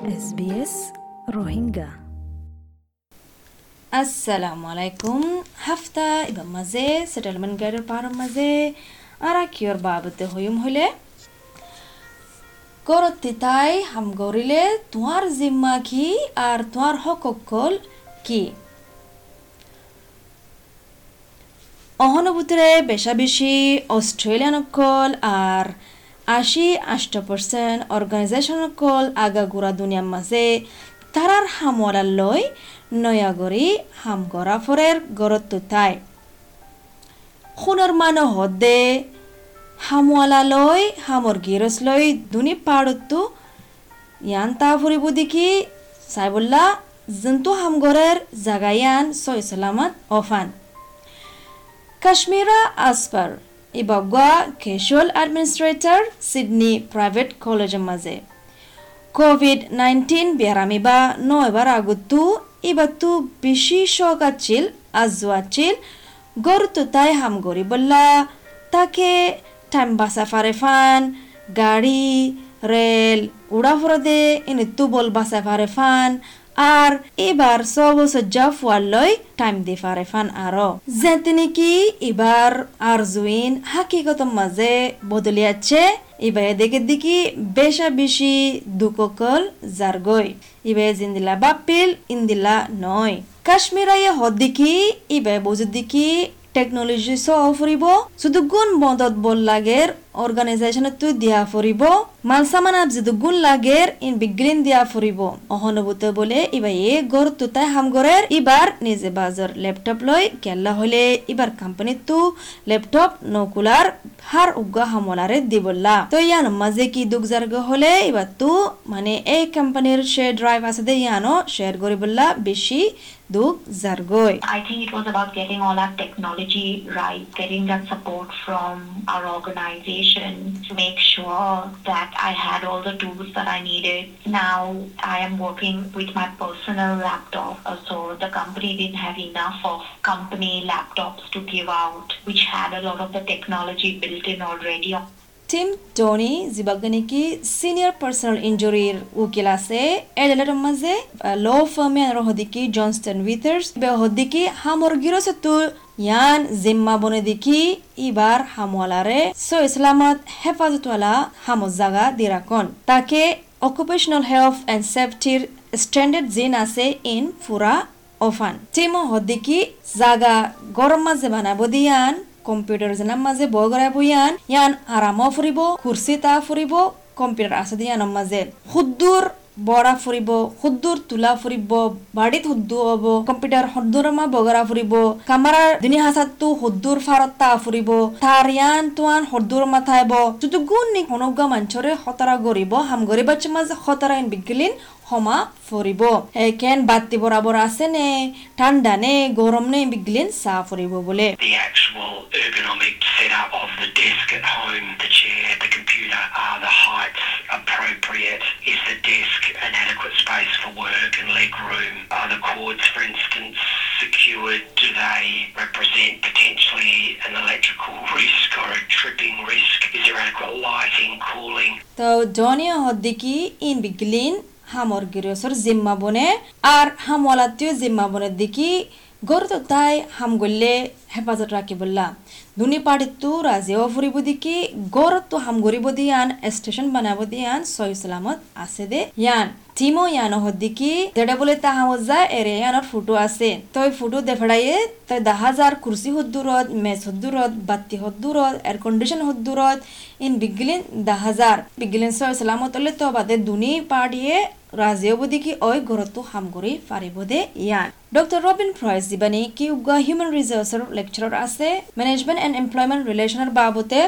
SBS Rohingya আসসালামু আলাইকুম হাফতা ইবা মাঝে সেটেলমেন্ট গাইডের পাহাড়ের মাঝে আরা কিয়র বাবতে হইম হইলে করতি তাই হাম গরিলে তোমার জিম্মা কি আর তোমার হকল কি অহনুভূতিরে বেশা বেশি অস্ট্রেলিয়ান অকল আর আশী আষ্ট পার্সেন্ট অর্গানাইজেশন অকল আগা গুড়া দুনিয়ার মাঝে। তারার হামলার লই নয়াগরি হাম গরাফরের গরত্ব তাই। খুনৰ মানুহ হদে। হামৱালা লৈ হামৰ গিৰচ লৈ দুনি পাৰতো ইয়ান তা ফুৰিব দেখি চাইবল্লা যোনটো হামগৰেৰ জাগায়ান ছয় চলামত অফান। কাশ্মীৰা আসপাৰ ইবাগুৱা কেজুৱেল এডমিনিষ্ট্ৰেটৰ ছিডনী প্ৰাইভেট কলেজৰ মাজে কোভিড নাইন্টিন বেৰামি বা নয়বার আগতো ইবাতো বেশি শখ আছিল আজুয়াছিল গরুতো তাই হাম গরি বললা। তাকে টাইম বাসা ফারে ফান, গাড়ি, রেল উড়া ফরদে এনে তুবল বাসা ফারে ফান আর এবার সব সজ্জা ফুয়ার লই টাইম দি ফারে ফান আরও। যেতে নাকি এবার আর জুইন হাকিকত মাঝে বদলি বদলিয়াচ্ছে এবার দেখে দেখি বেশা বেশি দুককল জারগই। এবার জিন্দিলা বাপিল ইন্দিলা নয়। কাশ্মীরাইয়ে হদ দেখি এবার বুঝে দেখি টেকনলজি সহ ফুরিব। শুধু গুণ বন্ধত বল লাগের অর্গানাইজেশনত তুই দিয়া ফুরিব মাল সামানাত যদি গুণ লাগের ইন বিগ্রিন দিয়া ফুরিব অহনুভূত বলে ইবা এ গর তুতাই হামগরের ইবার নিজে বাজার ল্যাপটপ লই কেল্লা হলে ইবার কোম্পানি তু ল্যাপটপ নকুলার হার উগা হামলারে দিবল্লা তো ইয়ান মাঝে কি দুঃখ জার্গ হলে ইবার তু মানে এই কোম্পানির শেয়ার ড্রাইভ আছে দে ইয়ানো শেয়ার করিবল্লা বেশি দুঃখ জার্গই I think it was about getting all our technology right, getting that support from our organization to make sure that I had all the tools that I needed. Now I am working with my personal laptop, uh, so the company didn't have enough of company laptops to give out, which had a lot of the technology built in already. Team Tony যিবাগে নেকি senior personal ইঞ্জুরির উকিল আছে এডেলের মাঝে ল ফার্মে আর হদিকি Johnston উইথার্স বে হদিকি হামর গিরসতু ইয়ান জিম্মা বনে দেখি ইবার হামওয়ালারে so ইসলামত হেফাজতওয়ালা হামজ জাগা দিরাকন। তাকে অকুপেশনাল হেলথ এন্ড সেফটির স্ট্যান্ডার্ড জিন আছে ইন ফুরা অফান টিমো হদিকি জাগা গরম মাঝে বানাবো দিয়ান কম্পিউটার জানার মাঝে বই গড়াই বইয়ান ইয়ান আরামও ফুরিব, কুর্সি তা ফুরিব, কম্পিউটার আছে দিয়ানোর মাঝে। সুদূর বৰা ফুৰিব সুদূৰ তোলা ফুৰিব বাৰীত সুদু হ'ব কম্পিউটাৰ সদূৰ মা বগৰা ফুৰিব কামাৰাৰ দিনী হাচাতটো সুদূৰ ফাৰত তা ফুৰিব তাৰ ইয়ান তোৱান সদূৰ মাথাইব যদি গুণ নি সনগা মাঞ্চৰে খতৰা গৰিব হাম গৰিব মাজে খতৰা ইন বিগলিন সমা ফুৰিব। একেন বাতি বৰাবৰ আছে নে ঠান্ডা নে গৰম নে বিগলিন চা ফুৰিব বোলে। তো জনিয়া হদ্দিকি ইন বিগলিন হামর গিরসর জিম্মা বনে আর হামলাতীয় জিম্মা বনের দিকি হাম গল্লে হেফাজত রাখিবল্লা। দুনি পার্টিতো রাজিও ফুরিব দিকি গরত হাম গরিব দিয়ান, স্টেশন বানাব দিয়ান, সই সালামত আছে দে ইয়ান। টিমো ইয়ানো হদ্দিকি যেটা বলে তা হামত যায় এরে ইয়ানোর ফুটো আছে তই ফুটো দেফড়াইয়ে, তই দা হাজার কুর্সি হদ্দুরত মেজ হদ্দুরত বাতি হদ্দুরত এয়ার কন্ডিশন হদ্দুরত ইন বিগলিন দা হাজার বিগলিন সই সালামত হলে তো বাদে দুনি পার্টিয়ে গরতো হাম গরি ফারিব দে ইয়ান ডক্টর রবিন ফ্রয়েস দিবানি কি উগা হিউম্যান রিসোর্সের লেকচারার আছে ম্যানেজমেন্ট এন্ড এমপ্লয়মেন্ট রিলেশনের বাবতে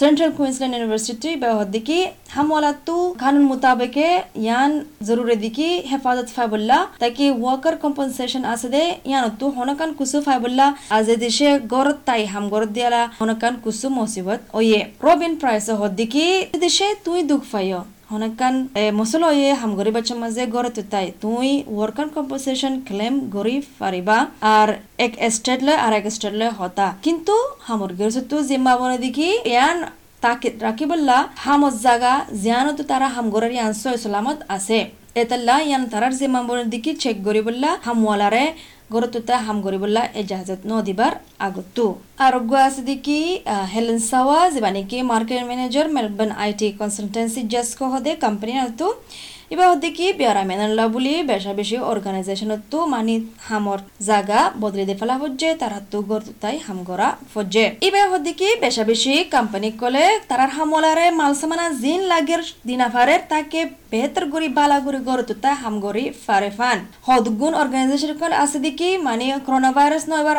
সেন্ট্রাল কুইন্সল্যান্ড ইউনিভার্সিটি বেহদিকি হামওয়ালাতু কানুন মুতাবেকে ইয়ান জরুরি দিকি হেফাজত ফাইবুল্লা তাকে ওয়ার্কার কম্পনসেশন আছে দে ইয়ান তু হনকান কুসু ফাইবুল্লা, আজে দেশে গরত তাই হাম গরত দিয়ালা, হনকান কুসু মুসিবত ওয়ে রবিন প্রাইস হদিকি দেশে তুই দুঃখ ফাইয় হনকান মসল ওয়ে হাম গরিব বাচ্চা মাঝে গড়ে তাই তুই ওয়ার্কার কম্পনসেশন ক্লেম গরি পারিবা আর এক স্টেট লয় আর এক স্টেট লয় হতা কিন্তু হামর গেরছে তু জিম্মা বনে দেখি ইয়ান তাকে রাখিবল্লা হামত জাগা জিয়ানতো তারা হামগরের আনসয় সালামত আছে এতাল্লা ইয়ান তারার জিম্মা বনের দিকে চেক করি বললা হামওয়ালারে গরতুতা হাম করি বললা এজাজত ন দিবার আগতো আরোগ্য আছে দেখি হেলেন সাওয়া যেবানিকি market manager Melbourne IT consultancy just হদে কোম্পানি আতো এবার দেখি বেয়ারা মেনাল্লা বুলি বেশা বেশি অর্গানাইজেশনত মানি হামর জাগা বদলে দে ফেলা হচ্ছে তার হাত গর তাই হাম গরা ফজে এবার দেখি বেশা বেশি কোম্পানি কলে তারার হামলারে মাল সামানা জিন লাগের দিনাফারের তাকে বেহতর গরি বালা গরি গর তাই হাম গরি ফারে ফান হদগুন অর্গানাইজেশন কল আছে দেখি মানে করোনা ভাইরাস ন এবার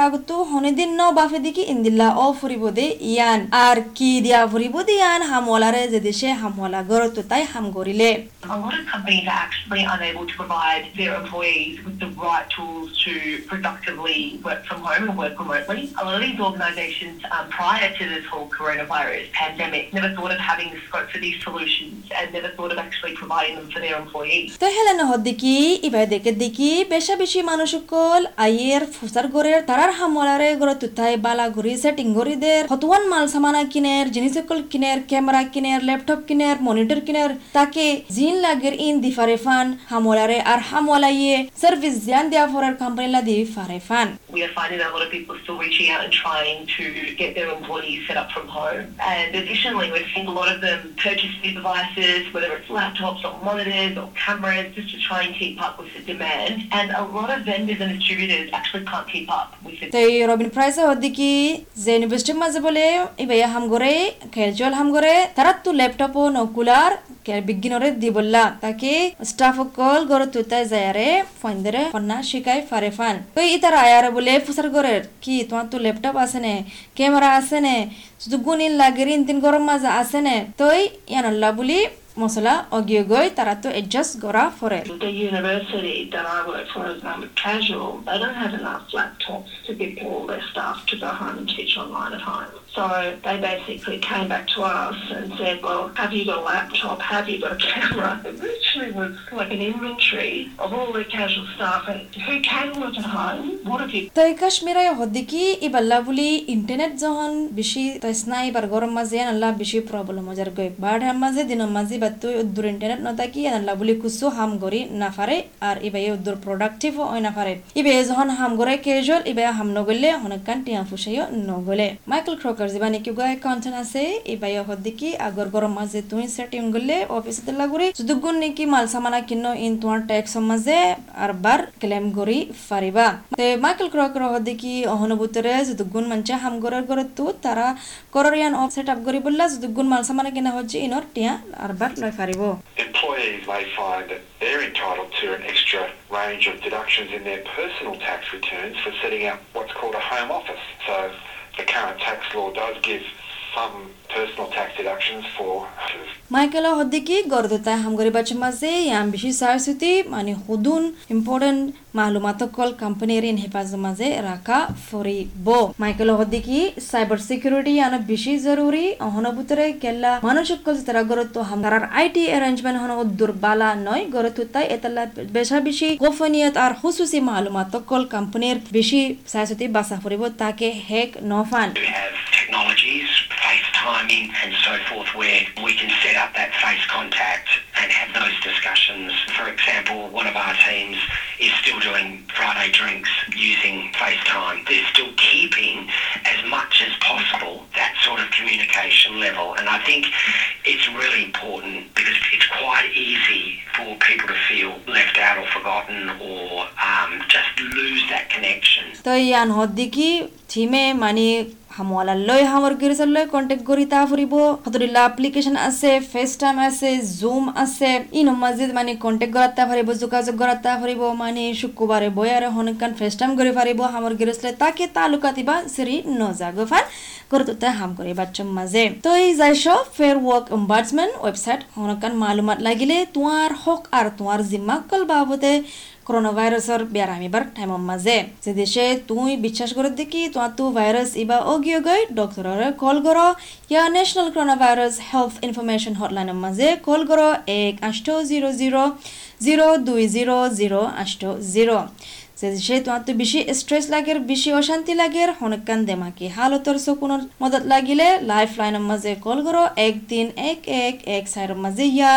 হনিদিন ন বাফে দেখি ইন্দিল্লা ও ফুরিব দে ইয়ান আর কি দিয়া ফুরিব দে ইয়ান হামলারে যে দেশে হামলা গর তাই হাম গরিলে A lot of companies are actually unable to provide their employees with the right tools to productively work from home and work remotely. A lot of these organisations, um, prior to this whole coronavirus pandemic, never thought of having the scope for these solutions and never thought of actually providing them for their employees. তো Helen হদ্দিকি ইবাই দেখে দেখি বেশা বেশি মানুষ সকল আইয়ের ফুসার গরের তারার হামলারে গড়ে তুতাই বালা ঘুরি সেটিং ঘুরি দের মাল সামানা কিনের জিনিস সকল কিনের ক্যামেরা কিনের ল্যাপটপ কিনের মনিটর কিনের তাকে জিন লাগের ইন দি ফারে ফান হামলারে আর হামলাইয়ে সার্ভিস জিয়ান দেয়া ফরার কোম্পানি লা দি ফারে ফান We are finding that a lot of people still reaching out and trying to get their employees set up from home. And additionally, we're seeing a lot of them purchase new devices, whether it's laptops or monitors or cameras, just to try and keep up with the demand. And a lot of vendors and distributors actually can't keep up with the তাই Robin price হদ্দিকি যে ইউনিভার্সিটির মাঝে বলে ইবাইয়া হাম গরে খেলচল হাম গরে তারা তো ল্যাপটপ ও নকুলার বিজ্ঞানরে দি বললা। তাকে স্টাফ কল গর তুতাই যায়ারে ফন্দরে ফন্না শিকাই ফারে ফান। তো ই তারা আয়ারে বলে ফুসার গরের কি তোমার তো ল্যাপটপ আছে নে ক্যামেরা আছে নে শুধু গুণিন লাগের তিন গরম মাঝে আছে নে। তই ইয়ানল্লা বলি মশলা অগিয়ে গই তারা তো এডজাস্ট করা ফরে The university that I work for is um, casual. They don't have enough laptops to give all their staff to go home and teach online at home. So they basically came back to us and said, well, have you got a laptop? Have you got a camera? Literally was like an inventory of all their casual staff, and who can work at home? What have you তাই কাশ্মীরে হদ্দিকি ইবাল্লা বুলি internet যখন বেশি তসনা এবার গরম মাঝে আল্লাহ বেশি problem মজার গই বাড় হাম মাঝে দিন মাঝে বা তুই উদ্দুর ইন্টারনেট নতাকি আল্লাহ বুলি কুসু হাম গরি না পারে আর ইবাই উদ্দুর প্রোডাক্টিভ হয় না পারে ইবে যখন হাম গরে কেজুয়াল ইবে হাম নগলে, হনকান টিয়া ফুসাইও নগলে। মাইকেল ক্রকার যিবা নাকি গায় কন্টেন্ট আছে ইবাই হদ্দিকি আগর গরম মাঝে তুই সেটিং গলে অফিসে দিলা গুরি যদি গুণ নাকি মাল সামানা কিন্ন ইন তোমার ট্যাক্স মাঝে আর বার ক্লেম গরি ফারিবা তে মাইকেল ক্রকার হদ্দিকি অহনুভূতরে যদি গুণ মানছে হাম গরের গরে তু তারা করর ইয়ান অফ সেট আপ গরি বললা যদি গুণ মাল সামানা কিনা হচ্ছে ইনর টিয়া আর বার লয় ফারিব Employees may find that they're entitled to an extra range of deductions in their personal tax returns for setting up what's called a home office. So the current tax law does give Michael হদ্দিকি গর্দতা হামগরি বাচ্চা মাঝে ইয়াম বেশি সারসুতি মানে হুদুন important মালুমাত কল কোম্পানির ইন হেফাজত মাঝে রাখা ফরিব। মাইকেল হদ্দিকি সাইবার সিকিউরিটি ইয়ান বেশি জরুরি অহনভূতরে কেল্লা মানুষ কল তারা গরত হামগারার আইটি অ্যারেঞ্জমেন্ট হন উদ্দুর বালা নয় গরত তাই এতাল্লা বেশা বেশি গোপনীয়ত আর হুসুসি মালুমাত কল কোম্পানির বেশি সারসুতি বাসা ফরিব তাকে হেক নফান। Technologies, timing and so forth where we can set up that face contact and have those discussions. For example, one of our teams is still doing Friday drinks using FaceTime. They're still keeping as much as possible that sort of communication level. And I think it's really important because it's quite easy for people to feel left out or forgotten or um, just lose that connection. লই হামর গিরিসর লই contact করি তা ফুরিব। হতরিল্লা application আছে FaceTime আছে Zoom আছে। ইন মসজিদ মানে কন্টেক্ট করাতে পারিব যোগাযোগ করাতে পারিব মানে শুক্রবারে বয়ারে হনকান ফেস টাইম করে পারিব হামর গিরিসলে তাকে তালুকাতিবা সিরি নজাগো ফান করতে হাম করে বাচ্চম মাঝে তো এই যাইছ ফেয়ার ওয়ার্ক অম্বার্সমেন্ট ওয়েবসাইট হনকান মালুমাত লাগিলে তোমার হক আর তোমার জিম্মা কল বাবদে করোনা ব্যারাম বেড়ামিবার টাইমর মাঝে যে দেশে তুই বিশ্বাস করে দেখি তোমার তো ভাইরাস ইবা অগিয়ে গই ডক্টরের কল কর ইয়া national corona virus health information হটলাইনের মাঝে কল কর এক আষ্ট জিরো জিরো জিরো দুই জিরো জিরো আষ্ট জিরো যে তোমার তো বেশি স্ট্রেস লাগে, বেশি অশান্তি লাগে, হনকান দেমাকি। হালতর সকুনের মদত লাগিলে লাইফ লাইনের মাঝে কল করো এক তিন এক এক এক সাইডের মাঝে ইয়া।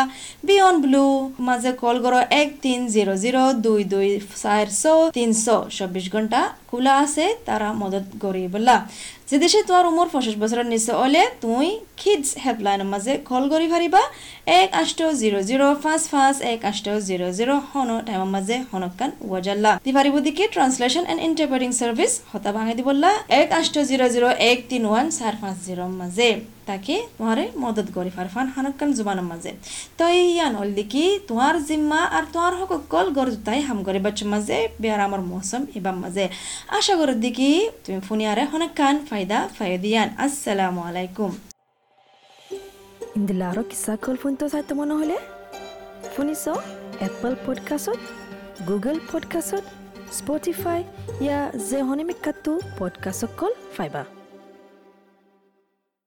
বিয়ন ব্লু মাঝে কল করো এক তিন জিরো জিরো দুই দুই চারশো তিনশো। চব্বিশ ঘণ্টা খোলা আছে, তারা মদত করি বললা যে দেশে তোমার উমর পঁচিশ বছরের নিচে হলে তুই কিডস হেল্পলাইনের মাঝে কল করি পারিবা এক আষ্ট জিরো জিরো পাঁচ পাঁচ, এক আষ্ট জিরো জিরো হন টাইমের মাঝে হনকান ওয়াজাল্লা দি পারিব দিকে ট্রান্সলেশন এন্ড ইন্টারপ্রেটিং সার্ভিস হতা ভাঙে দিবল্লা এক আষ্ট জিরো জিরো এক তিন ওয়ান চার পাঁচ জিরোর মাঝে তাকে তোমাৰে মদত কৰি ফাৰফান হানকান হানুকান জুবানৰ মাজে। তই ইয়ান হ'ল দেখি তোমাৰ জিম্মা আৰু তোমাৰ সকল গড় জোতাই হাম কৰে বাচ্চাৰ মাজে বেয়াৰামৰ মৌচম এবাৰ মাজে। আশা কৰোঁ দেখি তুমি ফোনিয়াৰে হনকান ফাইদা ফাইদিয়ান। আচালাম আলাইকুম। ইন্দিলা আৰু কিছা কল ফোনটো চাই তোমাৰ নহ'লে শুনিছ এপল পডকাষ্টত গুগল পডকাষ্টত স্পটিফাই ইয়াৰ জেহনিমিকাটো পডকাষ্টক কল পাইবা।